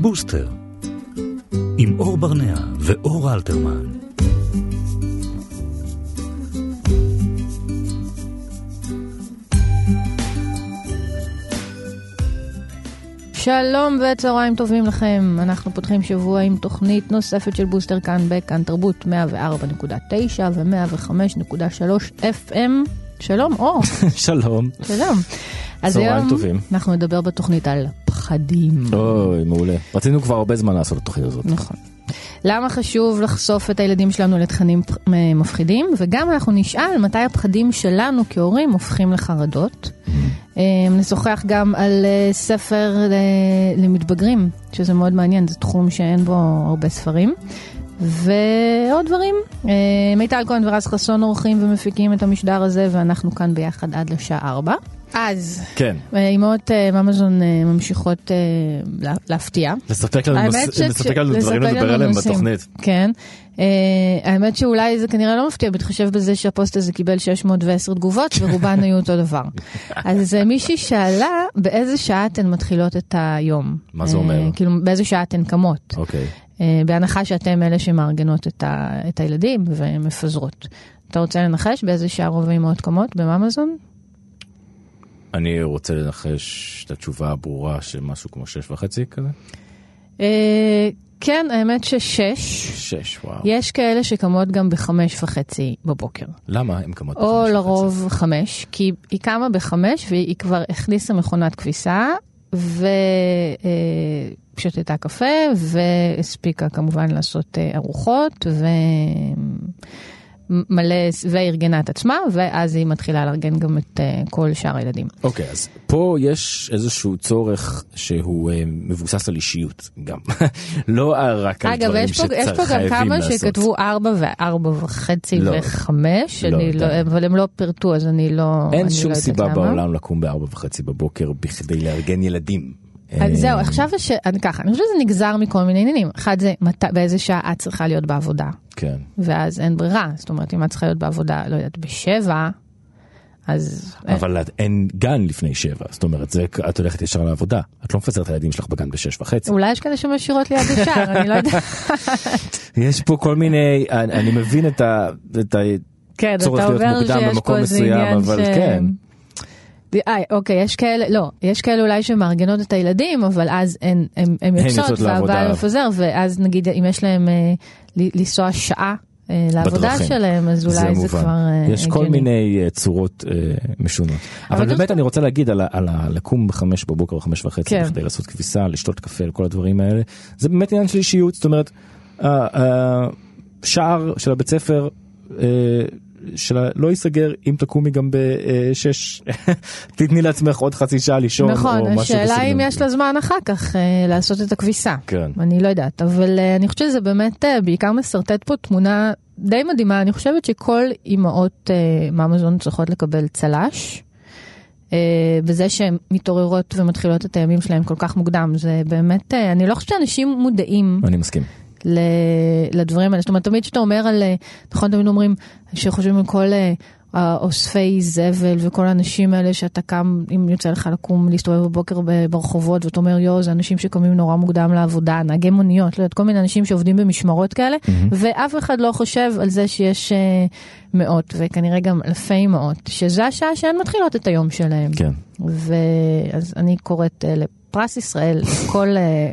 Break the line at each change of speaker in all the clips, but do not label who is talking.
בוסטר, עם אור ברנע ואור אלתרמן.
שלום וצהריים טובים לכם, אנחנו פותחים שבוע עם תוכנית נוספת של בוסטר כאן בכאן תרבות 104.9 ו-105.3 FM. שלום, אור.
שלום.
שלום. אז היום
טובים.
אנחנו נדבר בתוכנית על פחדים.
אוי, מעולה. רצינו כבר הרבה זמן לעשות את התוכנית הזאת.
נכון. למה חשוב לחשוף את הילדים שלנו לתכנים מ- מפחידים, וגם אנחנו נשאל מתי הפחדים שלנו כהורים הופכים לחרדות. אה, נשוחח גם על אה, ספר אה, למתבגרים, שזה מאוד מעניין, זה תחום שאין בו הרבה ספרים. ועוד דברים. אה, מיטל כהן ורז חסון עורכים ומפיקים את המשדר הזה, ואנחנו כאן ביחד עד לשעה 4. אז,
כן.
אימהות אה, אמזון אה, ממשיכות אה, לה- להפתיע.
לספק לנו נוס- לספק לנו דברים לדבר עליהם. בתוכנית.
כן. האמת שאולי זה כנראה לא מפתיע, בהתחשב בזה שהפוסט הזה קיבל 610 תגובות ורובן היו אותו דבר. אז מישהי שאלה באיזה שעה אתן מתחילות את היום.
מה זה אומר?
כאילו באיזה שעה אתן קמות.
אוקיי.
בהנחה שאתם אלה שמארגנות את, ה, את הילדים ומפזרות. אתה רוצה לנחש באיזה שעה רוב האמהות קמות בממזון?
אני רוצה לנחש את התשובה הברורה של משהו כמו שש וחצי כזה?
Uh, כן, האמת ששש.
שש, וואו.
יש כאלה שקמות גם בחמש וחצי בבוקר.
למה הם קמות
או
בחמש וחצי?
לרוב חמש, כי היא קמה בחמש והיא כבר הכניסה מכונת כביסה ושתתה קפה והספיקה כמובן לעשות אה, ארוחות ומלא, וארגנה את עצמה ואז היא מתחילה לארגן גם את אה, כל שאר הילדים.
אוקיי, אז פה יש איזשהו צורך שהוא אה, מבוסס על אישיות גם. לא רק על
אגב,
דברים
יש פה, יש פה גם כמה
לעשות.
שכתבו ארבע וארבע וחצי
לא.
וחמש,
לא,
לא. אבל הם לא פירטו אז אני לא,
אין
אני
שום
לא
סיבה. בעולם לקום בארבע וחצי בבוקר בכדי לארגן ילדים. אה,
זהו, עכשיו ש... ככה, אני חושבת שזה נגזר מכל מיני עניינים. אחד זה מת... באיזה שעה את צריכה להיות בעבודה,
כן.
ואז אין ברירה. זאת אומרת, אם את צריכה להיות בעבודה, לא יודעת, בשבע, אז...
אבל את- אין גן לפני שבע, זאת אומרת, זה, את הולכת ישר לעבודה. את לא מפזרת את הילדים שלך בגן בשש וחצי.
אולי יש כאלה שמשאירות ליד השער, אני לא יודעת.
יש פה כל מיני, אני, אני מבין את ה... את ה
כן, אתה אומר שיש פה איזה עניין
אבל
ש...
כן.
אה, אוקיי, יש כאלה, לא, יש כאלה אולי שמארגנות את הילדים, אבל אז הן, הן, הן יוצאות. והבעל מפזר, ואז נגיד אם יש להם אה, לנסוע שעה אה, לעבודה
בדרכים.
שלהם, אז אולי זה,
מובן.
כבר אה,
יש כל
הגיוני.
מיני אה, צורות אה, משונות.
אבל
אבל באמת אני רוצה להגיד על, על ה- לקום בחמש בבוקר או חמש וחצי
כן.
בכדי לעשות כביסה, לשתות קפה, כל הדברים האלה, זה באמת עניין של אישיות, זאת אומרת, השער של הבית ספר שלה לא ייסגר אם תקומי גם בשש, תתני לעצמך עוד חצי שעה לישון
נכון,
או משהו
השאלה אם
בסגנון.
יש לה זמן אחר כך אה, לעשות את הכביסה.
כן.
אני לא יודעת, אבל אה, אני חושבת שזה באמת אה, בעיקר משרטט פה תמונה די מדהימה. אני חושבת שכל אימהות אה, מאמזון צריכות לקבל צל"ש. אה, בזה שהן מתעוררות ומתחילות את הימים שלהם כל כך מוקדם, זה באמת, אה, אני לא חושבת שאנשים מודעים
אני מסכים.
לדברים האלה. זאת אומרת, תמיד כשאתה אומר על, אה, נכון, תמיד אומרים שחושבים על כל אה, האוספי זבל וכל האנשים האלה שאתה קם, אם יוצא לך לקום, להסתובב בבוקר ברחובות ואתה אומר, יואו, זה אנשים שקמים נורא מוקדם לעבודה, נהגי מוניות, לא יודעת, כל מיני אנשים שעובדים במשמרות כאלה, ואף אחד לא חושב על זה שיש אה, מאות, וכנראה גם אלפי אמהות, שזה השעה שהן מתחילות את היום שלהם.
כן.
ואז אני קוראת אה, לפרס ישראל לכל אה,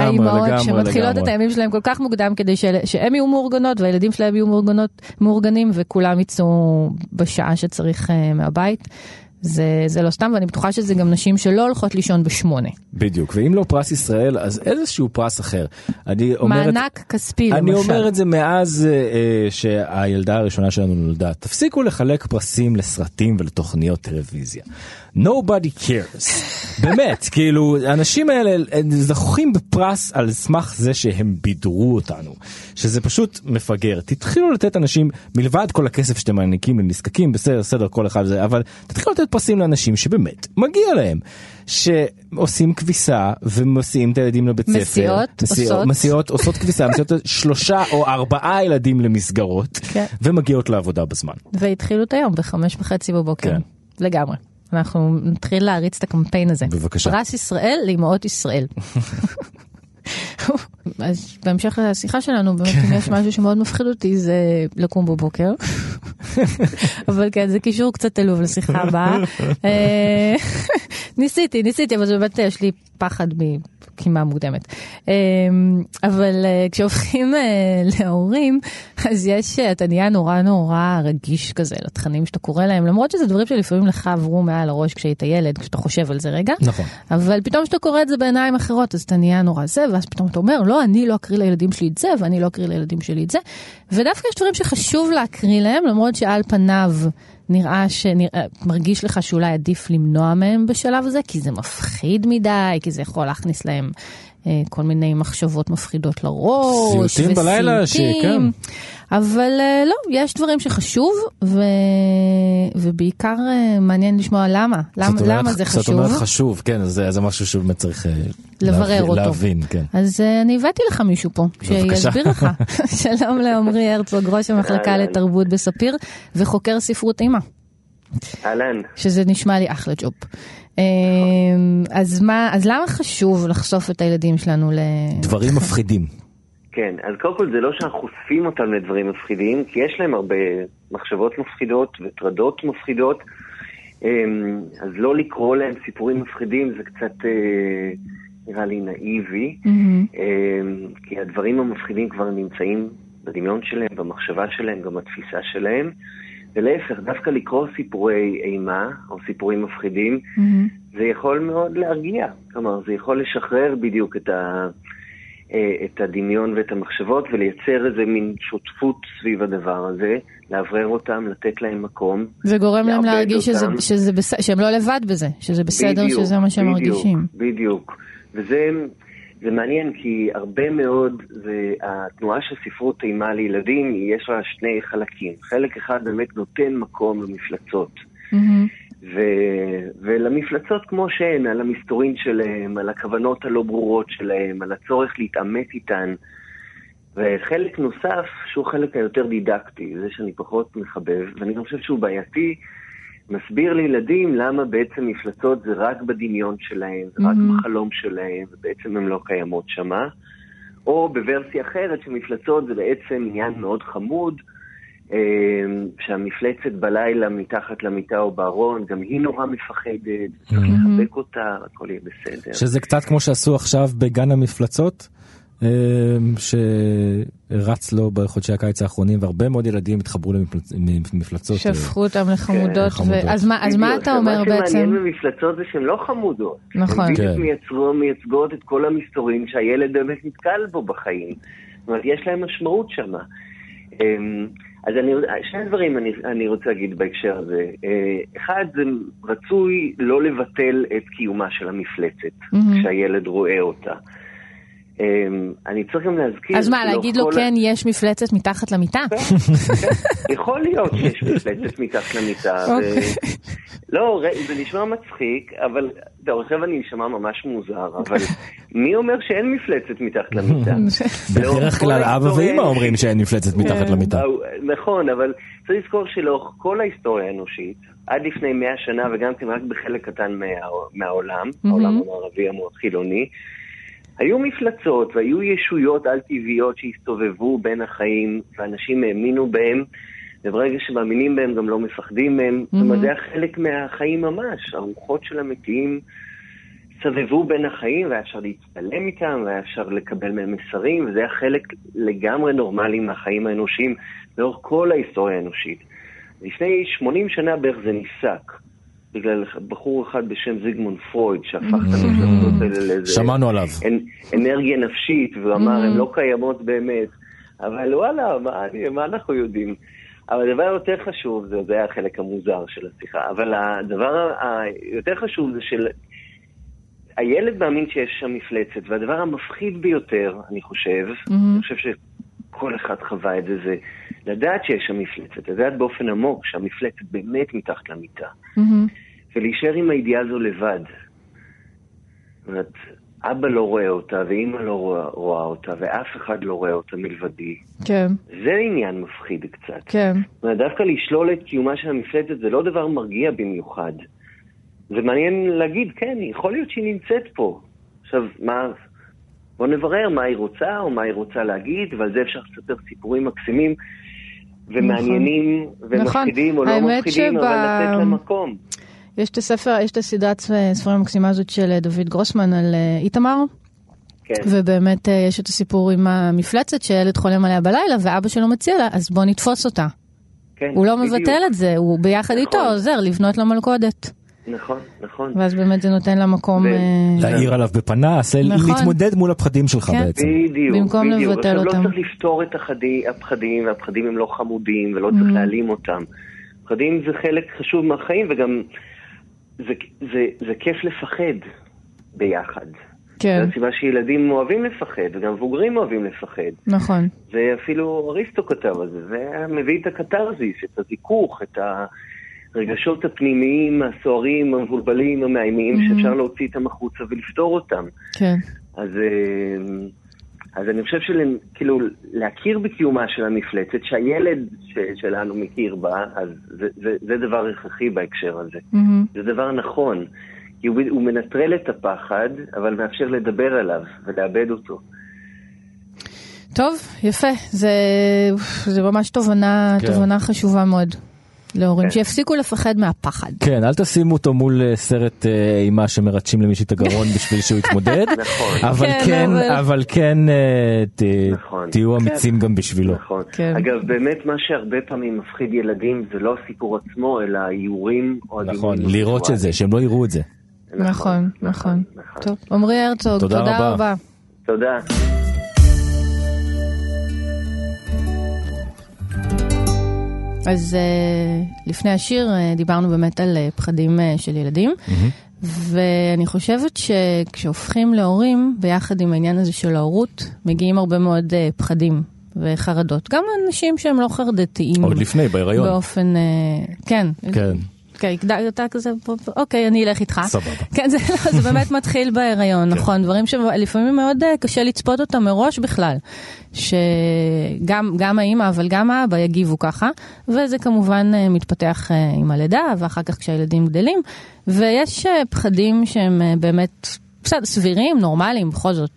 האימהות שמתחילות
לגמרי.
את הימים שלהם כל כך מוקדם כדי של- שהם יהיו מאורגנות והילדים שלהם יהיו מאורגנות, מאורגנים וכולם יצאו בשעה שצריך אה, מהבית. זה, זה לא סתם ואני בטוחה שזה גם נשים שלא הולכות לישון בשמונה.
בדיוק, ואם לא פרס ישראל אז איזשהו פרס אחר. אני אומר את-
מענק כספי
אני
למשל.
אומר את זה מאז אה, אה, שהילדה הראשונה שלנו נולדה. תפסיקו לחלק פרסים לסרטים ולתוכניות טלוויזיה. nobody cares. באמת, כאילו, האנשים האלה זוכים בפרס על סמך זה שהם בידרו אותנו. שזה פשוט מפגר. תתחילו לתת אנשים, מלבד כל הכסף שאתם מעניקים לנזקקים, בסדר, בסדר, כל אחד זה, אבל תתחילו לתת פרסים לאנשים שבאמת מגיע להם. שעושים כביסה ומסיעים את הילדים לבית ספר.
מסיעות, עושות.
מסיעות, עושות כביסה, מסיעות שלושה או ארבעה ילדים למסגרות,
כן.
ומגיעות לעבודה בזמן.
והתחילו את היום בחמש וחצי בבוקר.
כן.
לגמרי. אנחנו נתחיל להריץ את הקמפיין הזה.
בבקשה.
פרס ישראל לאמהות ישראל. אז בהמשך לשיחה שלנו, באמת אם יש משהו שמאוד מפחיד אותי זה לקום בבוקר. אבל כן, זה קישור קצת עלוב לשיחה הבאה. אה, ניסיתי, ניסיתי, אבל זה באמת יש לי פחד קימה מוקדמת. אמ, אבל אה, כשהופכים אה, להורים, אז יש, אה, אתה נהיה נורא נורא רגיש כזה לתכנים שאתה קורא להם, למרות שזה דברים שלפעמים לך עברו מעל הראש כשהיית ילד, כשאתה חושב על זה רגע.
נכון.
אבל פתאום כשאתה קורא את זה בעיניים אחרות, אז אתה נהיה נורא זה, ואז פתאום אתה אומר, לא, אני לא אקריא לילדים שלי את זה, ואני לא אקריא לילדים שלי את זה. ודווקא יש דברים שחשוב להקריא להם, למרות שעל פניו... נראה שמרגיש לך שאולי עדיף למנוע מהם בשלב הזה, כי זה מפחיד מדי, כי זה יכול להכניס להם אה, כל מיני מחשבות מפחידות לראש.
סיוטים בלילה, שכן.
אבל אה, לא, יש דברים שחשוב, ו... ובעיקר אה, מעניין לשמוע למה, למה, למה זה חשוב.
זאת אומרת חשוב, כן, זה, זה משהו שבאמת צריך
לברר להבין, אותו.
להבין, כן.
אז אני הבאתי לך מישהו פה, שיסביר לך. שלום לעמרי הרצוג, ראש המחלקה לתרבות בספיר, וחוקר ספרות אימא.
אהלן.
שזה נשמע לי אחלה ג'וב. אמ, אז מה, אז למה חשוב לחשוף את הילדים שלנו ל...
דברים מפחידים.
כן, אז קודם כל זה לא שאנחנו חושפים אותם לדברים מפחידים, כי יש להם הרבה מחשבות מפחידות וטרדות מפחידות, אמ, אז לא לקרוא להם סיפורים מפחידים זה קצת אה, נראה לי נאיבי, mm-hmm. כי הדברים המפחידים כבר נמצאים בדמיון שלהם, במחשבה שלהם, גם בתפיסה שלהם. ולהפך, דווקא לקרוא סיפורי אימה או סיפורים מפחידים, mm-hmm. זה יכול מאוד להרגיע. כלומר, זה יכול לשחרר בדיוק את, ה, את הדמיון ואת המחשבות ולייצר איזה מין שותפות סביב הדבר הזה, לאוורר אותם, לתת להם מקום.
זה גורם להם להרגיש שזה, שזה בס... שהם לא לבד בזה, שזה בסדר בדיוק, שזה מה שהם
בדיוק,
מרגישים.
בדיוק, וזה... זה מעניין כי הרבה מאוד, זה, התנועה של ספרות אימה לילדים, יש לה שני חלקים. חלק אחד באמת נותן מקום למפלצות. Mm-hmm. ו, ולמפלצות כמו שהן, על המסתורין שלהם, על הכוונות הלא ברורות שלהם, על הצורך להתעמת איתן. וחלק נוסף, שהוא חלק היותר דידקטי, זה שאני פחות מחבב, ואני גם חושב שהוא בעייתי, מסביר לילדים למה בעצם מפלצות זה רק בדמיון שלהם, זה רק mm-hmm. בחלום שלהם, ובעצם הן לא קיימות שמה. או בוורסיה אחרת שמפלצות זה בעצם עניין מאוד חמוד, שהמפלצת בלילה מתחת למיטה או בארון, גם היא נורא מפחדת, צריך. לחבק אותה, הכל יהיה בסדר.
שזה קצת כמו שעשו עכשיו בגן המפלצות? אמ, שרץ לו בחודשי הקיץ האחרונים והרבה מאוד ילדים התחברו למפלצות.
שפכו אותם לחמודות. כן, אז מה אתה אומר בעצם?
מה שמעניין במפלצות זה שהן לא חמודות.
נכון. הן
בדיוק כן. מייצגות את כל המסתורים שהילד באמת נתקל בו בחיים. זאת אומרת, יש להם משמעות שמה. אז אני, שני דברים אני, אני רוצה להגיד בהקשר הזה. אה, אחד, זה רצוי לא לבטל את קיומה של המפלצת, mm-hmm. כשהילד רואה אותה. אמ, אני צריך גם להזכיר...
אז מה, להגיד לו כן, יש מפלצת מתחת למיטה? כן,
כן. יכול להיות שיש מפלצת מתחת למיטה. לא, זה נשמע מצחיק, אבל עכשיו אני אשמע ממש מוזר, אבל מי אומר שאין מפלצת מתחת למיטה?
בדרך כלל אבא ואמא אומרים שאין מפלצת מתחת כן. למיטה.
נכון, אבל צריך לזכור שלאורך כל ההיסטוריה האנושית, עד לפני מאה שנה, וגם כן רק בחלק קטן מהעולם, העולם המערבי החילוני, היו מפלצות והיו ישויות על-טבעיות שהסתובבו בין החיים, ואנשים האמינו בהם, וברגע שמאמינים בהם גם לא מפחדים מהם. Mm-hmm. זאת אומרת, זה היה חלק מהחיים ממש. הרוחות של המתים סבבו בין החיים, והיה אפשר להצטלם איתם, והיה אפשר לקבל מהם מסרים, וזה היה חלק לגמרי נורמלי מהחיים האנושיים לאורך כל ההיסטוריה האנושית. לפני 80 שנה בערך זה נפסק. בגלל בחור אחד בשם זיגמונד פרויד, שהפך את mm-hmm. המפלצות האלה לאיזה...
שמענו עליו.
אנרגיה נפשית, והוא אמר, הן mm-hmm. לא קיימות באמת. אבל וואלה, מה, מה אנחנו יודעים? אבל הדבר היותר חשוב, זה, זה היה החלק המוזר של השיחה, אבל הדבר היותר חשוב זה של... הילד מאמין שיש שם מפלצת, והדבר המפחיד ביותר, אני חושב, mm-hmm. אני חושב שכל אחד חווה את זה, זה לדעת שיש שם מפלצת, לדעת באופן עמוק שהמפלצת באמת מתחת למיטה, mm-hmm. ולהישאר עם הידיעה הזו לבד. זאת אומרת, אבא לא רואה אותה, ואימא לא רואה, רואה אותה, ואף אחד לא רואה אותה מלבדי.
כן.
זה עניין מפחיד קצת.
כן.
זאת אומרת, דווקא לשלול את קיומה של המפלצת זה לא דבר מרגיע במיוחד. זה מעניין להגיד, כן, יכול להיות שהיא נמצאת פה. עכשיו, מה, בוא נברר מה היא רוצה או מה היא רוצה להגיד, ועל זה אפשר לספר סיפורים מקסימים ומעניינים ומפחידים או לא מפחידים,
שב-
אבל לתת להם מקום.
יש את הספר, יש את הסדרת ספרים המקסימה הזאת של אה, דוד גרוסמן על אה, איתמר,
כן,
ובאמת אה, יש את הסיפור עם המפלצת שילד חולם עליה בלילה ואבא שלו מציע לה, אז בוא נתפוס אותה.
כן,
הוא לא
בדיוק.
מבטל את זה, הוא ביחד
נכון.
איתו עוזר לבנות לו מלכודת.
נכון, נכון.
ואז באמת זה נותן לה מקום...
ו-
אה,
להעיר עליו בפנס,
נכון.
להתמודד מול הפחדים שלך
כן.
בעצם.
בדיוק,
במקום
בדיוק.
לבטל
עכשיו,
אותם.
לא צריך לפתור את החדי, הפחדים, והפחדים הם לא חמודים, ולא
Mm-hmm.
צריך להעלים אותם. פחדים זה חלק חשוב מהחיים, וגם זה, זה, זה כיף לפחד ביחד.
כן,
זו הסיבה שילדים אוהבים לפחד, וגם מבוגרים אוהבים לפחד.
נכון.
ואפילו אריסטו כתב על זה, זה מביא את הקתרזיס, את הזיכוך, את הרגשות הפנימיים, הסוערים, המבולבלים, המאיימים,
Mm-hmm.
שאפשר להוציא אותם החוצה ולפתור אותם.
כן,
אז, אה, אז אני חושב שכאילו להכיר בקיומה של המפלצת, שהילד ש, שלנו מכיר בה, אז זה, זה, זה דבר הכרחי בהקשר הזה.
מהמם.
זה דבר נכון, כי הוא, הוא מנטרל את הפחד, אבל מאפשר לדבר עליו ולאבד אותו.
טוב, יפה. זה, זה ממש תובנה,
כן.
תובנה חשובה מאוד להורים,
כן.
שיפסיקו לפחד מהפחד.
כן, אל תשימו אותו מול אה, סרט אה, אימה שמרטשים למישהי את הגרון בשביל שהוא יתמודד.
נכון.
אבל
כן,
כן, כן, אה,
נכון.
תהיו אמיצים גם בשבילו.
נכון.
כן.
אגב, באמת מה שהרבה פעמים מפחיד ילדים זה לא הסיפור עצמו, אלא האיורים או
נכון, לראות של זה, שהם לא יראו את זה.
נכון, נכון. טוב, עמרי הרצוג,
תודה. רבה.
תודה.
אז uh, לפני השיר uh, דיברנו באמת על uh, פחדים uh, של ילדים, ואני חושבת שכשהופכים להורים, ביחד עם העניין הזה של ההורות, מגיעים הרבה מאוד uh, פחדים וחרדות. גם אנשים שהם לא חרדתיים.
עוד לפני, בהיריון.
באופן, uh, כן.
כן.
כן, אתה כזה, אוקיי, אני אלך איתך.
סבבה.
כן, זה, לא, זה באמת מתחיל בהיריון, נכון, דברים שלפעמים מאוד אה, קשה לצפות אותם מראש בכלל, שגם גם האימא אבל גם האבא יגיבו ככה, וזה כמובן אה, מתפתח אה, עם הלידה ואחר כך כשהילדים גדלים, ויש פחדים שהם באמת, בסדר, סבירים, נורמליים, בכל זאת.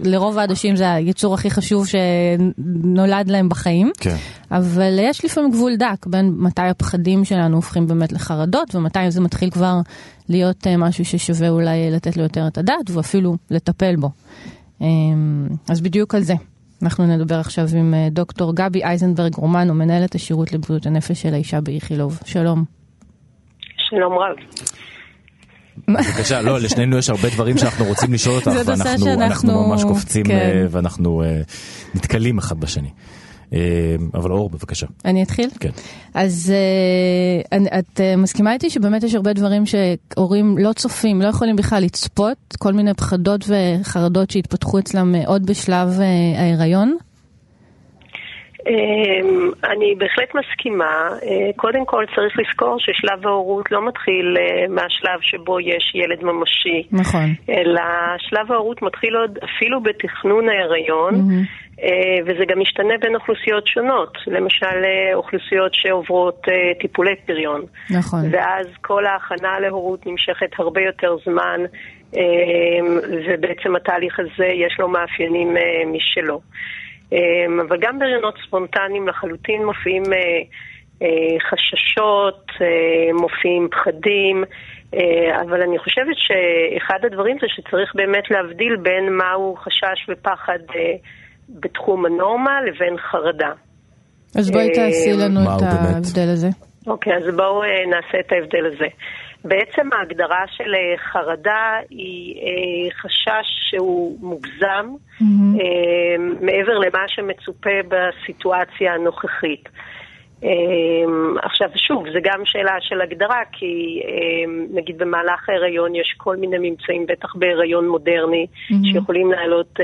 לרוב האנשים זה היצור הכי חשוב שנולד להם בחיים.
כן.
אבל יש לפעמים גבול דק בין מתי הפחדים שלנו הופכים באמת לחרדות ומתי זה מתחיל כבר להיות אה, משהו ששווה אולי לתת לו יותר את הדעת ואפילו לטפל בו. אמ, אז בדיוק על זה. אנחנו נדבר עכשיו עם אה, דוקטור גבי אייזנברג רומנו, מנהלת השירות לבריאות הנפש של האישה באיכילוב. שלום.
שלום רב.
בבקשה, לא, לשנינו יש הרבה דברים שאנחנו רוצים לשאול אותך, ואנחנו
שאנחנו-
אנחנו ממש קופצים
כן.
אה, ואנחנו אה, נתקלים אחד בשני. אה, אבל אור, בבקשה.
אני אתחיל?
כן.
אז אני- את אה, מסכימה איתי שבאמת יש הרבה דברים שהורים לא צופים, לא יכולים בכלל לצפות, כל מיני פחדות וחרדות שהתפתחו אצלם עוד בשלב אה, ההיריון?
אמ, אני בהחלט מסכימה. אה, קודם כל צריך לזכור ששלב ההורות לא מתחיל אה, מהשלב שבו יש ילד ממשי,
נכון.
אלא שלב ההורות מתחיל עוד אפילו בתכנון ההיריון, אה, וזה גם משתנה בין אוכלוסיות שונות. למשל, אוכלוסיות שעוברות טיפולי פריון.
נכון.
ואז כל ההכנה להורות נמשכת הרבה יותר זמן, ובעצם התהליך הזה יש לו מאפיינים משלו. אמ, אבל גם בהריונות ספונטניים לחלוטין מופיעים אה, אה, חששות, אה, מופיעים פחדים, אבל אני חושבת שאחד הדברים זה שצריך באמת להבדיל בין מהו חשש ופחד בתחום הנורמה לבין חרדה.
אז בואי תעשי לנו
מהו
את
באמת?
ההבדל הזה.
אוקיי, אז בואו נעשה את ההבדל הזה. בעצם ההגדרה של אה, חרדה היא אה, חשש שהוא מוגזם אה, מעבר למה שמצופה בסיטואציה הנוכחית. עכשיו, שוב, זה גם שאלה של הגדרה, כי נגיד במהלך ההיריון יש כל מיני ממצאים, בטח בהיריון מודרני, שיכולים להעלות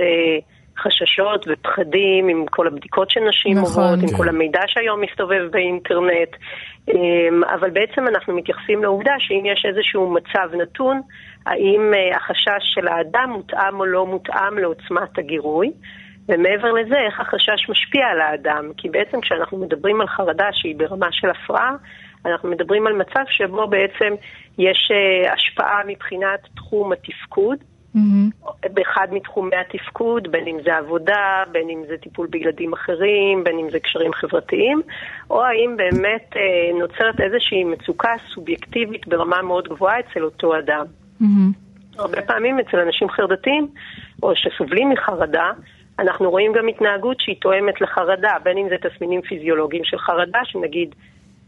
חששות ופחדים עם כל הבדיקות שנשים
נכון.
עוברות, עם
כן.
כל המידע שהיום מסתובב באינטרנט. אמ, אבל בעצם אנחנו מתייחסים לעובדה שאם יש איזשהו מצב נתון, האם אה, החשש של האדם מותאם או לא מותאם לעוצמת הגירוי. ומעבר לזה, איך החשש משפיע על האדם. כי בעצם כשאנחנו מדברים על חרדה שהיא ברמה של הפרעה, אנחנו מדברים על מצב שבו בעצם יש אה, השפעה מבחינת תחום התפקוד, באחד מתחומי התפקוד, בין אם זה עבודה, בין אם זה טיפול בילדים אחרים, בין אם זה קשרים חברתיים, או האם באמת אה, נוצרת איזושהי מצוקה סובייקטיבית ברמה מאוד גבוהה אצל אותו אדם. הרבה פעמים אצל אנשים חרדתיים, או שסובלים מחרדה, אנחנו רואים גם התנהגות שהיא תואמת לחרדה, בין אם זה תסמינים פיזיולוגיים של חרדה, שנגיד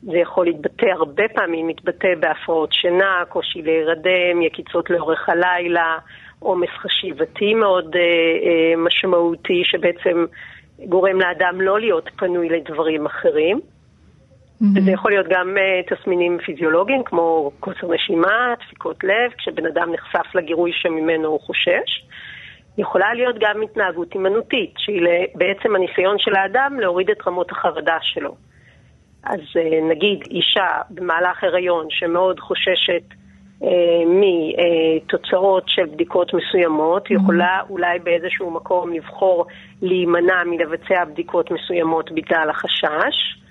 זה יכול להתבטא, הרבה פעמים מתבטא בהפרעות שינה, קושי להירדם, יקיצות לאורך הלילה, עומס חשיבתי מאוד אה, אה, משמעותי, שבעצם גורם לאדם לא להיות פנוי לדברים אחרים. Mm-hmm. וזה יכול להיות גם uh, תסמינים פיזיולוגיים כמו קוצר נשימה, דפיקות לב, כשבן אדם נחשף לגירוי שממנו הוא חושש. יכולה להיות גם התנהגות הימנותית, שהיא בעצם הניסיון של האדם להוריד את רמות החרדה שלו. אז uh, נגיד אישה במהלך הריון שמאוד חוששת uh, מתוצאות של בדיקות מסוימות, mm-hmm. יכולה אולי באיזשהו מקום לבחור להימנע מלבצע בדיקות מסוימות בגלל החשש.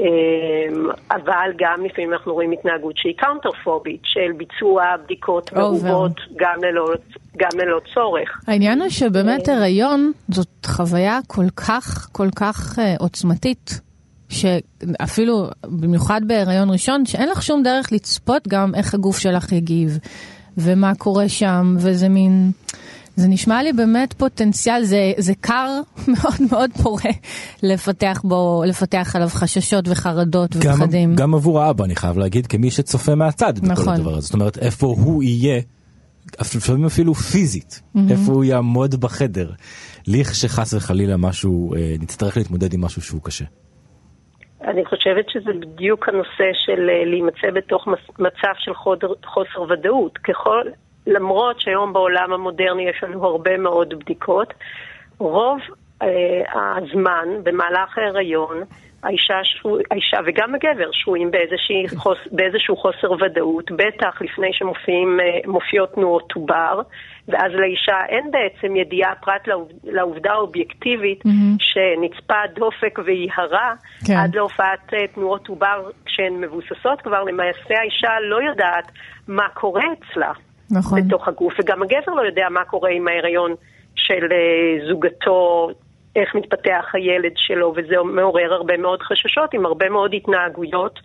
אמ, אבל גם לפעמים אנחנו רואים התנהגות שהיא קאונטרפובית, של ביצוע בדיקות מרובות גם ללא, גם ללא צורך.
העניין הוא שבאמת הריון זאת חוויה כל כך, כל כך עוצמתית. שאפילו, במיוחד בהיריון ראשון, שאין לך שום דרך לצפות גם איך הגוף שלך יגיב, ומה קורה שם, וזה מין... זה נשמע לי באמת פוטנציאל, זה, זה קר מאוד מאוד פורה לפתח בו, לפתח עליו חששות וחרדות ופחדים.
גם עבור האבא, אני חייב להגיד, כמי שצופה מהצד נכון. בכל הדבר הזה. זאת אומרת, איפה הוא יהיה, לפעמים אפילו פיזית, mm-hmm. איפה הוא יעמוד בחדר, שחס וחלילה משהו, אה, נצטרך להתמודד עם משהו שהוא קשה.
אני חושבת שזה בדיוק הנושא של אה, להימצא בתוך מצב של חוסר ודאות. ככל, למרות שהיום בעולם המודרני יש לנו הרבה מאוד בדיקות, רוב אה, הזמן במהלך ההיריון, האישה, שרו, האישה וגם הגבר שרויים באיזשהו חוסר ודאות, בטח לפני שמופיעות תנועות עובר, ואז לאישה אין בעצם ידיעה פרט לעובדה האובייקטיבית mm-hmm. שנצפה דופק והיא הרה כן. עד להופעת אה, תנועות עובר כשהן מבוססות כבר, למעשה האישה לא יודעת מה קורה אצלה. נכון. בתוך הגוף, וגם הגבר לא יודע מה קורה עם ההיריון של uh, זוגתו, איך מתפתח הילד שלו, וזה מעורר הרבה מאוד חששות עם הרבה מאוד התנהגויות.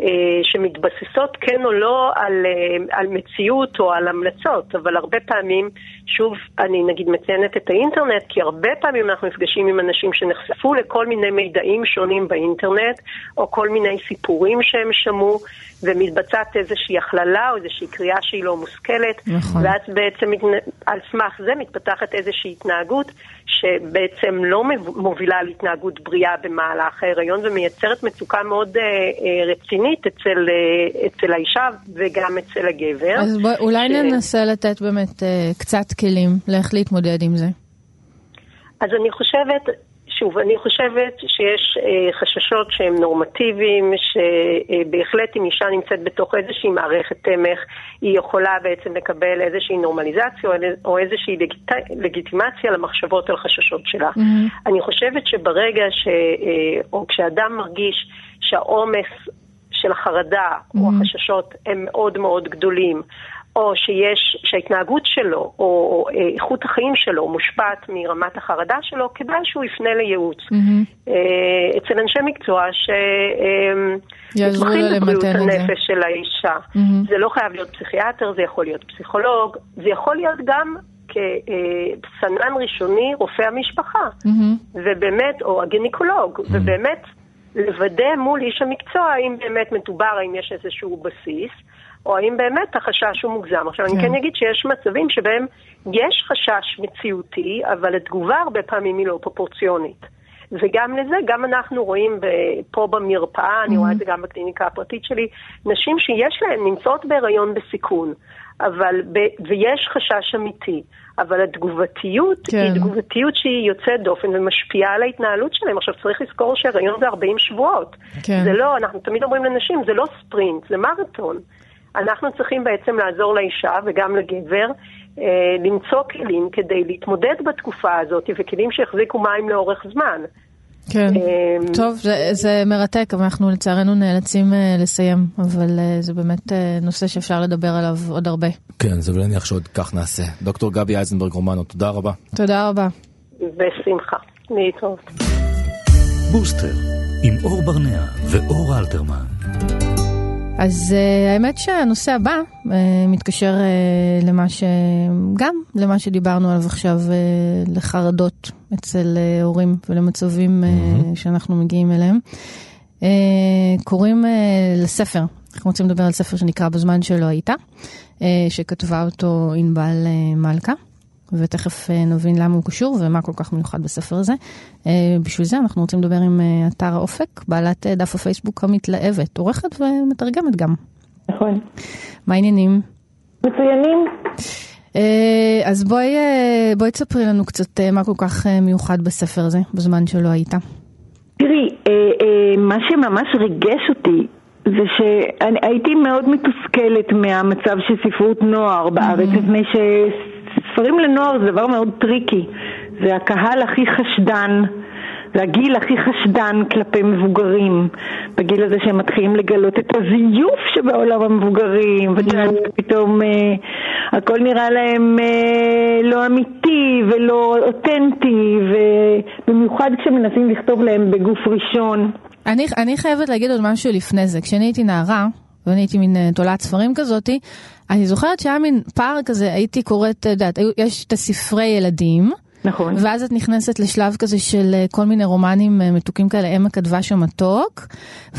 אה, שמתבססות כן או לא על, אה, על מציאות או על המלצות, אבל הרבה פעמים, שוב, אני נגיד מציינת את האינטרנט, כי הרבה פעמים אנחנו נפגשים עם אנשים שנחשפו לכל מיני מידעים שונים באינטרנט, או כל מיני סיפורים שהם שמעו, ומתבצעת איזושהי הכללה או איזושהי קריאה שהיא לא מושכלת, נכון. ואז בעצם על סמך זה מתפתחת איזושהי התנהגות שבעצם לא מובילה להתנהגות בריאה במהלך ההיריון ומייצרת מצוקה מאוד אה, אה, רצינית אצל, אה, אצל האישה וגם אצל הגבר.
אז בוא, אולי ש... ננסה לתת באמת אה, קצת כלים לאיך להתמודד עם זה.
אז אני חושבת, שוב, אני חושבת שיש אה, חששות שהם נורמטיביים, שבהחלט אם אישה נמצאת בתוך איזושהי מערכת תמך, היא יכולה בעצם לקבל איזושהי נורמליזציה או איזושהי לגיט... לגיטימציה למחשבות על חששות שלה. Mm-hmm. אני חושבת שברגע ש... אה, או כשאדם מרגיש שהעומס של החרדה mm-hmm. או החששות הם מאוד מאוד גדולים, או שיש, שההתנהגות שלו או אה, איכות החיים שלו מושפעת מרמת החרדה שלו, כדאי שהוא יפנה לייעוץ. Mm-hmm. אצל אנשי מקצוע שמתמחים בבריאות הנפש של האישה. Mm-hmm. זה לא חייב להיות פסיכיאטר, זה יכול להיות פסיכולוג, זה יכול להיות גם כסנן ראשוני רופא המשפחה, mm-hmm. ובאמת, או הגניקולוג, mm-hmm. ובאמת לוודא מול איש המקצוע האם באמת מדובר, האם יש איזשהו בסיס. או האם באמת החשש הוא מוגזם. עכשיו, כן. אני כן אגיד שיש מצבים שבהם יש חשש מציאותי, אבל התגובה הרבה פעמים היא לא פרופורציונית. וגם לזה, גם אנחנו רואים פה במרפאה, mm-hmm. אני רואה את זה גם בקליניקה הפרטית שלי, נשים שיש להן, נמצאות בהיריון בסיכון, אבל, ב, ויש חשש אמיתי, אבל התגובתיות כן. היא תגובתיות שהיא יוצאת דופן ומשפיעה על ההתנהלות שלהם. עכשיו צריך לזכור שהיריון זה 40 שבועות. כן. זה לא, אנחנו תמיד אומרים לנשים, זה לא ספרינט, זה מרתון. אנחנו צריכים בעצם לעזור לאישה וגם לגבר אה, למצוא כלים כדי להתמודד בתקופה הזאת וכלים שיחזיקו מים לאורך זמן.
כן,
אמ,
טוב, זה, זה מרתק, אבל אנחנו לצערנו נאלצים uh, לסיים, אבל uh, זה באמת uh, נושא שאפשר לדבר עליו עוד הרבה.
כן, זה להניח שעוד כך נעשה. דוקטור גבי אייזנברג רומנו, תודה רבה.
תודה רבה.
בשמחה. להתראות.
בוסטר, עם אור ברנע ואור אלתרמן.
אז uh, האמת שהנושא הבא uh, מתקשר uh, למה ש... גם למה שדיברנו עליו עכשיו, uh, לחרדות אצל uh, הורים ולמצבים uh, שאנחנו מגיעים אליהם. Uh, קוראים uh, לספר, אנחנו רוצים לדבר על ספר שנקרא בזמן שלא היית, uh, שכתבה אותו ענבל uh, מלכה. ותכף uh, נבין למה הוא קשור ומה כל כך מיוחד בספר הזה. Uh, בשביל זה אנחנו רוצים לדבר עם uh, אתר האופק, בעלת דף הפייסבוק המתלהבת, עורכת ומתרגמת גם.
נכון.
מה העניינים?
מצוינים.
אז בואי, בואי תספרי לנו קצת מה כל כך מיוחד בספר הזה, בזמן שלא היית.
תראי, אה, אה, מה שממש ריגש אותי זה שהייתי מאוד מתוסכלת מהמצב של ספרות נוער בארץ, מפני שספרים לנוער זה דבר מאוד טריקי. זה הקהל הכי חשדן. זה הגיל הכי חשדן כלפי מבוגרים, בגיל הזה שהם מתחילים לגלות את הזיוף שבעולם המבוגרים, ופתאום אה, הכל נראה להם אה, לא אמיתי ולא אותנטי, ובמיוחד כשמנסים לכתוב להם בגוף ראשון.
אני, אני חייבת להגיד עוד משהו לפני זה. כשאני הייתי נערה, ואני הייתי מין אה, תולעת ספרים כזאתי, אני זוכרת שהיה מין פער כזה, הייתי קוראת, את יודעת, יש את הספרי ילדים,
נכון.
ואז את נכנסת לשלב כזה של אה, כל מיני רומנים אה, מתוקים כאלה, אמה כתבה שם מתוק,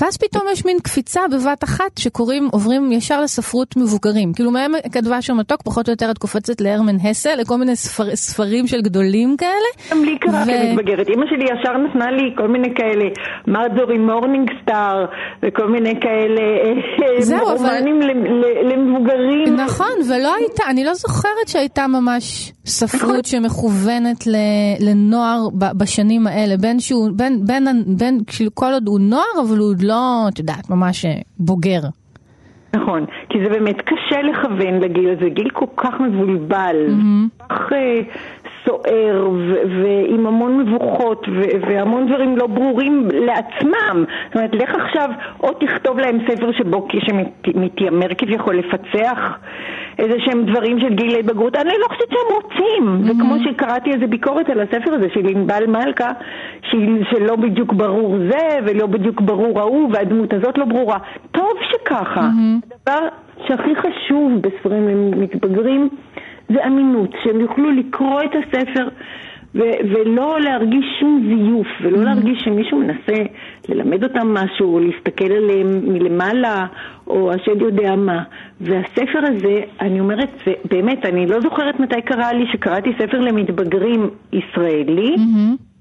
ואז פתאום יש מין קפיצה בבת אחת שקוראים, עוברים ישר לספרות מבוגרים. כאילו מאמה כתבה שם מתוק, פחות או יותר את קופצת להרמן הסה, לכל מיני ספר, ספרים של גדולים כאלה.
גם לי קרה
ו-
כמתבגרת. אימא שלי ישר נתנה לי כל מיני כאלה, מרדורי מורנינג סטאר, וכל מיני כאלה אה,
זהו, אבל-
רומנים ל- ל- למבוגרים.
נכון, ולא הייתה, אני לא זוכרת שהייתה ממש ספרות שמכוונת לנוער בשנים האלה, בין שהוא, בין, בין, בין, כאילו כל עוד הוא נוער, אבל הוא עוד לא, את יודעת, ממש אה, בוגר.
נכון, כי זה באמת קשה לכוון לגיל הזה, גיל כל כך מבולבל, כל כך אה, סוער, ו- ועם המון מבוכות, ו- והמון דברים לא ברורים לעצמם. זאת אומרת, לך עכשיו או תכתוב להם ספר שבו שמתיימר כביכול לפצח איזה שהם דברים של גיל ההתבגרות, אני לא חושבת שהם רוצים. וכמו שקראתי איזה ביקורת על הספר הזה של ענבל מלכה, שלא בדיוק ברור זה, ולא בדיוק ברור ההוא, והדמות הזאת לא ברורה. טוב שככה. הדבר שהכי חשוב בספרים למתבגרים זה אמינות, שהם יוכלו לקרוא את הספר ו- ולא להרגיש שום זיוף, ולא להרגיש שמישהו מנסה ללמד אותם משהו, או להסתכל עליהם מלמעלה, או השד יודע מה. והספר הזה, אני אומרת, באמת, אני לא זוכרת מתי קרה לי שקראתי ספר למתבגרים ישראלי,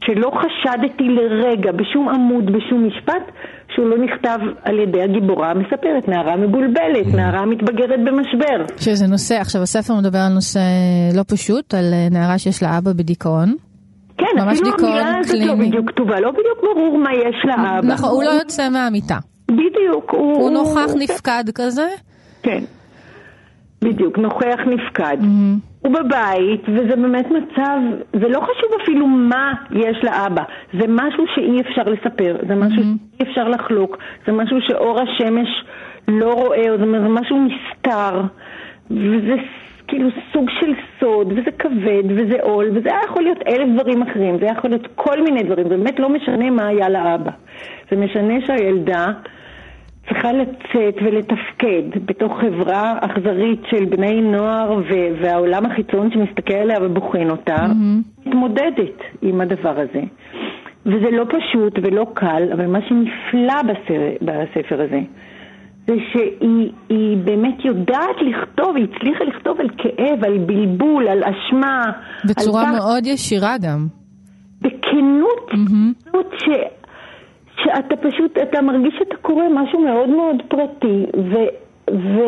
שלא חשדתי לרגע בשום עמוד, בשום משפט, שהוא לא נכתב על ידי הגיבורה המספרת, נערה מבולבלת, נערה מתבגרת במשבר.
שזה נושא, עכשיו הספר מדבר על נושא לא פשוט, על אה, נערה שיש לה אבא בדיכאון.
כן, אפילו המילה הזאת לא. בדיוק כתובה, לא בדיוק ברור מה יש לאבא.
נכון, הוא לא יוצא מהמיטה.
בדיוק, הוא...
הוא נוכח נפקד כזה.
כן, בדיוק, נוכח נפקד. הוא בבית, וזה באמת מצב, זה לא חשוב אפילו מה יש לאבא, זה משהו שאי אפשר לספר, זה משהו שאי אפשר לחלוק, זה משהו שאור השמש לא רואה, זה משהו נסתר, וזה כאילו סוג של סוד, וזה כבד, וזה עול, וזה היה יכול להיות אלף דברים אחרים, זה היה יכול להיות כל מיני דברים, באמת לא משנה מה היה לאבא. זה משנה שהילדה צריכה לצאת ולתפקד בתוך חברה אכזרית של בני נוער ו- והעולם החיצון שמסתכל עליה ובוחן אותה, מתמודדת עם הדבר הזה. וזה לא פשוט ולא קל, אבל מה שנפלא בסר... בספר הזה, זה שהיא היא באמת יודעת לכתוב, היא הצליחה לכתוב על כאב, על בלבול, על אשמה.
בצורה
על פחד.
מאוד ישירה גם.
בכנות זאת ש... שאתה פשוט, אתה מרגיש שאתה קורא משהו מאוד מאוד פרטי, ו... ו...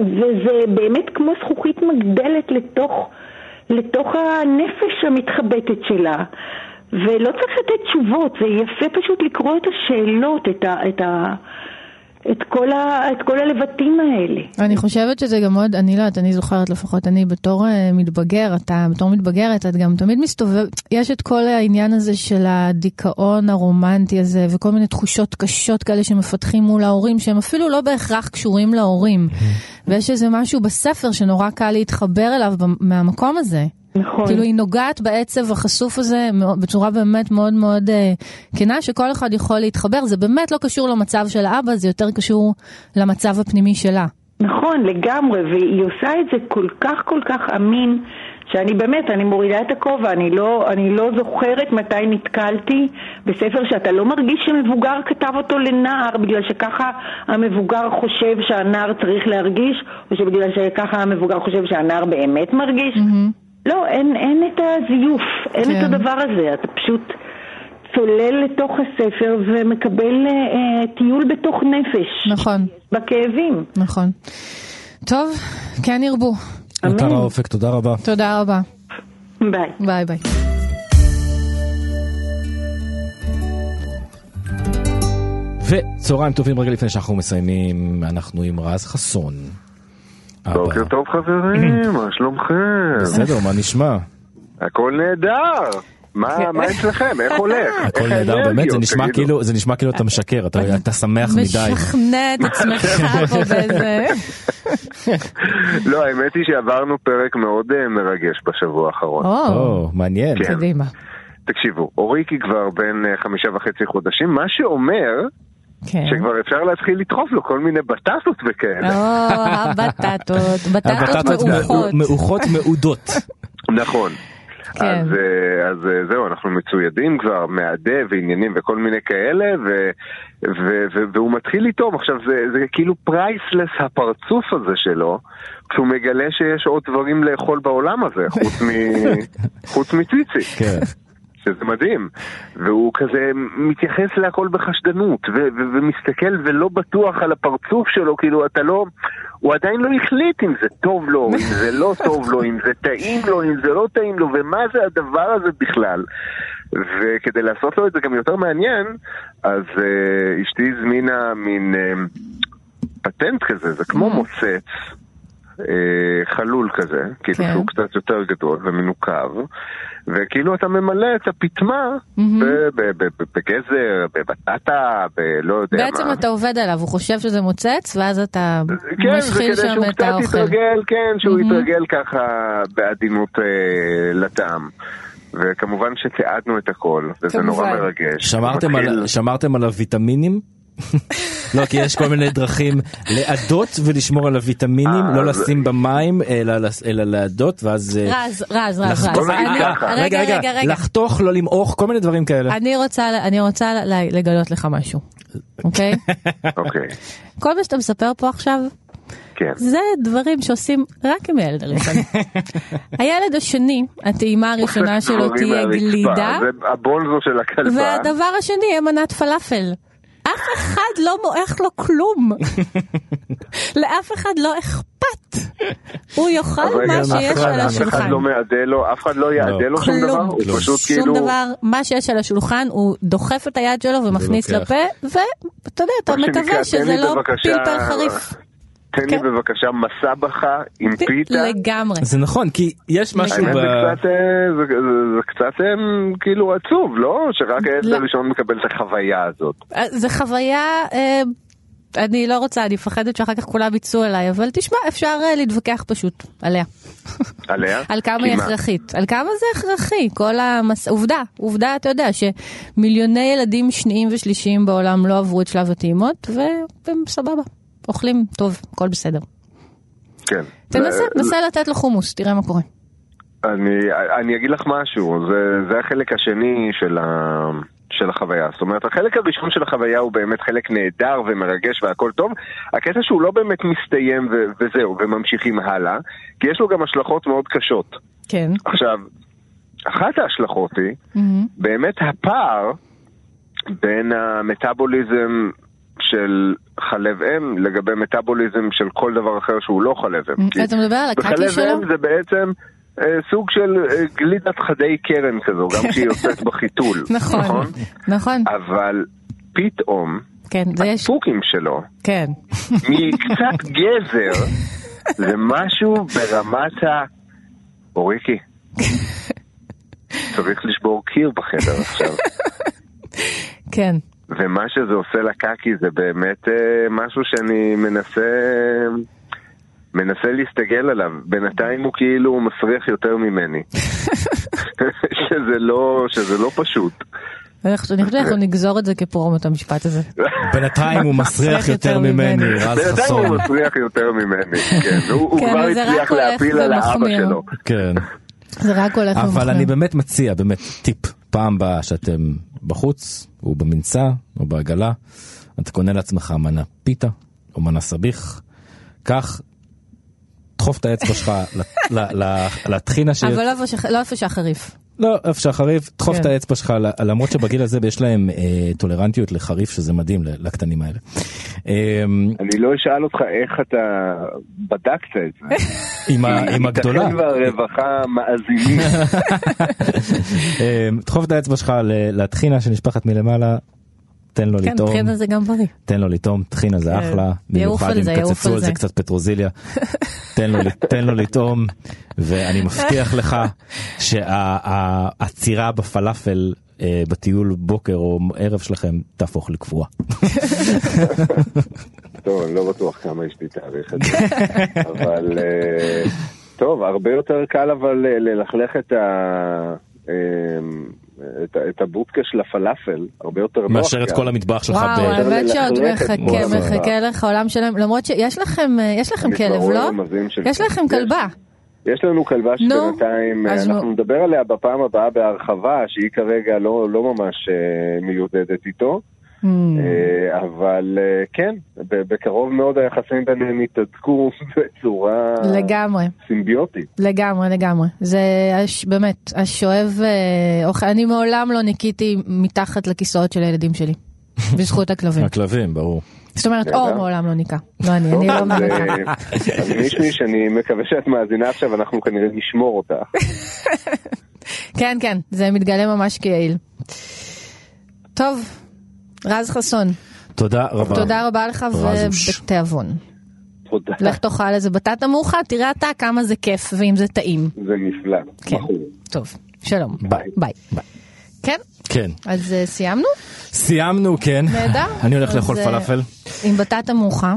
וזה באמת כמו זכוכית מגדלת לתוך, לתוך הנפש המתחבטת שלה. ולא צריך לתת תשובות, זה יפה פשוט לקרוא את השאלות, את, ה... את, ה... את כל, ה, את כל הלבטים האלה.
אני חושבת שזה גם מאוד, אני לא יודעת, אני זוכרת לפחות, אני בתור uh, מתבגר, אתה בתור מתבגרת, את גם תמיד מסתובב, יש את כל העניין הזה של הדיכאון הרומנטי הזה, וכל מיני תחושות קשות כאלה שמפתחים מול ההורים, שהם אפילו לא בהכרח קשורים להורים. ויש איזה משהו בספר שנורא קל להתחבר אליו מהמקום הזה.
נכון.
כאילו היא נוגעת בעצב החשוף הזה בצורה באמת מאוד מאוד אה, כנה, שכל אחד יכול להתחבר, זה באמת לא קשור למצב של האבא, זה יותר קשור למצב הפנימי שלה.
נכון, לגמרי, והיא עושה את זה כל כך כל כך אמין, שאני באמת, אני מורידה את הכובע, אני לא, אני לא זוכרת מתי נתקלתי בספר שאתה לא מרגיש שמבוגר כתב אותו לנער, בגלל שככה המבוגר חושב שהנער צריך להרגיש, או שבגלל שככה המבוגר חושב שהנער באמת מרגיש. Mm-hmm. לא, אין, אין את הזיוף, אין כן. את הדבר הזה, אתה פשוט צולל לתוך הספר ומקבל אה, טיול בתוך נפש.
נכון.
בכאבים.
נכון. טוב, כן ירבו.
אמן. מטר האופק, תודה רבה.
תודה רבה.
ביי.
ביי ביי.
וצהריים טובים רגע לפני שאנחנו מסיימים, אנחנו עם רז חסון.
בוקר טוב חברים, מה שלומכם?
בסדר, מה נשמע?
הכל נהדר. מה אצלכם? איך הולך?
הכל נהדר, באמת, זה נשמע כאילו, זה נשמע כאילו אתה משקר, אתה שמח מדי.
משכנע את עצמך פה באיזה...
לא, האמת היא שעברנו פרק מאוד אה, מרגש בשבוע האחרון.
או, מעניין.
כן. קדימה.
תקשיבו, אוריקי כבר בן אה, חמישה וחצי חודשים, מה שאומר כן. שכבר אפשר להתחיל לדחוף לו כל מיני בטטות וכאלה.
או, הבטטות, בטטות מעוכות.
מעוכות מעודות.
נכון. כן. אז, אה, אז אה, זהו, אנחנו מצוידים כבר, מעדה ועניינים וכל מיני כאלה, ו, ו, ו, והוא מתחיל לטעום. עכשיו, זה, זה כאילו פרייסלס הפרצוף הזה שלו, כשהוא מגלה שיש עוד דברים לאכול בעולם הזה, חוץ, מ, חוץ מציצי. כן. שזה מדהים. והוא כזה מתייחס להכל בחשדנות, ו- ו- ומסתכל ולא בטוח על הפרצוף שלו, כאילו אתה לא... הוא עדיין לא החליט אם זה טוב לו, אם זה לא טוב לו, אם זה טעים לו, אם זה לא טעים לו, ומה זה הדבר הזה בכלל. וכדי לעשות לו את זה גם יותר מעניין, אז uh, אשתי הזמינה מין uh, פטנט כזה, זה כמו mm-hmm. מוצץ. אה, חלול כזה, כאילו כן. שהוא קצת יותר גדול ומנוקב, וכאילו אתה ממלא את הפטמה בגזר, בבטטה, בלא יודע
בעצם מה. בעצם אתה עובד עליו, הוא חושב שזה מוצץ, ואז אתה
כן,
משחיל שם את האוכל.
כן, יתרגל, כן, שהוא יתרגל ככה בעדינות אה, לטעם. וכמובן שתיעדנו את הכל, וזה כמובן. נורא מרגש.
שמרתם, מתחיל... על, שמרתם על הוויטמינים? לא, כי יש כל מיני דרכים לעדות ולשמור על הוויטמינים, לא לשים במים, אלא לעדות, ואז...
אה, רז, רז, רז, רז.
רגע, רגע, לחתוך, לא למעוך, כל מיני דברים כאלה.
אני רוצה לגלות לך משהו, אוקיי?
אוקיי.
כל מה שאתה מספר פה עכשיו,
כן.
זה דברים שעושים רק עם הילד הראשון. הילד השני, הטעימה הראשונה שלו תהיה גלידה.
זה הבונזו של הכלבה.
והדבר השני יהיה מנת פלאפל. אף אחד לא מועך לו כלום. לאף אחד לא אכפת. הוא יאכל מה שיש על השולחן.
אף אחד לא מעדה לו, אף אחד לא יעדה לו שום דבר? הוא פשוט
כאילו... שום דבר, מה שיש על השולחן, הוא דוחף את היד שלו ומכניס לפה, ואתה יודע, אתה מקווה שזה לא פלפל חריף.
תן לי כן. בבקשה מסבכה עם פיתה.
לגמרי.
זה נכון, כי יש משהו ב...
זה קצת אה, אה, כאילו עצוב, לא? שרק הילד לא. הראשון מקבל את החוויה הזאת.
אה, זה חוויה... אני לא רוצה, אני מפחדת שאחר כך כולם יצאו אליי, אבל תשמע, אפשר להתווכח פשוט עליה.
עליה?
על כמה היא הכרחית. על כמה זה הכרחי, כל המס... עובדה, עובדה, אתה יודע, שמיליוני ילדים שניים ושלישיים בעולם לא עברו את שלב הטעימות, והם סבבה. אוכלים טוב, הכל בסדר.
כן.
תנסה, תנסה לתת לו חומוס, תראה מה קורה.
אני, אני אגיד לך משהו, זה, זה החלק השני של, ה, של החוויה. זאת אומרת, החלק הראשון של החוויה הוא באמת חלק נהדר ומרגש והכל טוב. הקטע שהוא לא באמת מסתיים ו, וזהו, וממשיכים הלאה, כי יש לו גם השלכות מאוד קשות.
כן.
עכשיו, אחת ההשלכות היא mm-hmm. באמת הפער בין המטאבוליזם של חלב אם לגבי מטאבוליזם של כל דבר אחר שהוא לא חלב אם.
אתה מדבר על הקקי שלו?
בחלב אם זה בעצם אה, סוג של אה, גלידת חדי קרן כזו, גם כשהיא יוצאת בחיתול.
נכון, נכון.
אבל פתאום,
כן.
הדפוקים שלו,
כן.
מקצת גזר, זה משהו ברמת ה... אוריקי, צריך לשבור קיר בחדר עכשיו.
כן.
ומה שזה עושה לקקי זה באמת אה, משהו שאני מנסה... מנסה להסתגל עליו, בינתיים הוא כאילו מסריח יותר ממני. שזה לא, שזה לא פשוט.
אני חושבת שאנחנו נגזור את זה כפרומו את המשפט הזה.
בינתיים הוא מסריח יותר ממני, רז
בינתיים
חסון.
הוא מסריח יותר ממני, כן, הוא
כן,
כבר
אבל
הצליח להפיל על האבא. שלו.
כן.
זה רק הולך
אבל
ומחמיר.
אני באמת מציע, באמת, טיפ, פעם הבאה שאתם בחוץ, או במנסה, או בעגלה, אתה קונה לעצמך מנה פיתה, או מנה סביח, קח, דחוף את האצבע שלך לטחינה ש...
אבל לא איפה לא שהחריף.
לא, איפה שהחריף, דחוף
כן.
את האצבע שלך, למרות שבגיל הזה יש להם אה, טולרנטיות לחריף, שזה מדהים לקטנים האלה. אה,
אני לא אשאל אותך איך אתה בדקת את זה.
עם ה- עם הגדולה.
ייתכן והרווחה מאזינים.
אה, דחוף את האצבע שלך לטחינה שנשפכת מלמעלה, תן לו
כן,
לטעום.
טחינה זה גם בריא.
תן לו לטעום, טחינה זה
כן.
אחלה,
יעוף
במיוחד
על
אם
זה, יעוף
קצצו
על
זה
זה.
קצת פטרוזיליה. תן לו, תן לו לטעום, ואני מבטיח לך שהעצירה בפלאפל אה, בטיול בוקר או ערב שלכם תהפוך לקבועה.
טוב, אני לא בטוח כמה אשתי תאריך את זה. אבל אה, טוב, הרבה יותר קל אבל אה, ללכלך את ה... אה, את את הבודקה של הפלאפל, הרבה יותר נוח.
מאשר את. כל המטבח שלך.
וואו, האמת שעוד מחכה, מחכה לך עולם שלם, למרות שיש לכם, אה, יש לכם
יש
כלב, לא? יש לכם
יש.
כלבה.
יש לנו כלבה שבינתיים,
אז
אנחנו
נו.
נדבר עליה בפעם הבאה בהרחבה, שהיא כרגע לא, לא ממש אה, מיודדת איתו,
Hmm.
אה, אבל אה, כן, בקרוב מאוד היחסים ביניהם יתהדקו בצורה
לגמרי.
סימביוטית.
לגמרי, לגמרי. זה הש, באמת, השואב אה, אוכל, אני מעולם לא ניקיתי מתחת לכיסאות של הילדים שלי, בזכות הכלבים.
הכלבים, ברור.
זאת אומרת. אור מעולם לא ניקה. לא אני, אני לא מניקה.
אז מישמי שאני מקווה שאת מאזינה עכשיו, אנחנו כנראה נשמור אותך.
כן, כן, זה מתגלה ממש כיעיל. טוב, רז חסון,
תודה רבה.
תודה רבה לך. ובתיאבון.
תודה.
לך תאכל איזה בטטה מאודה, תראה אתה כמה זה כיף ואם זה טעים.
זה נפלא.
כן.
בחור.
טוב, שלום.
ביי.
ביי. כן,
כן.
אז אה, סיימנו?
סיימנו, כן.
נהדר.
אני הולך לאכול
אה,
פלאפל.
עם בטטה מאודה.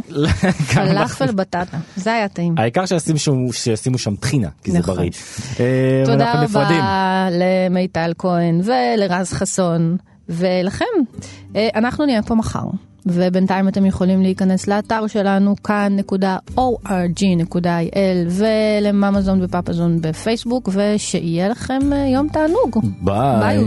כמה-
פלאפל בטטה, זה היה טעים.
העיקר שישימו שם- שישימו שם טחינה, כי זה
נכון.
בריא. אה,
תודה. רבה למיטל כהן ולרז חסון ולכם. אה, אנחנו נהיה פה מחר. ובינתיים אתם יכולים להיכנס לאתר שלנו כאן.org.il ולממזון ופפזון בפייסבוק ושיהיה לכם אה, יום תענוג.
ביי.
ביי.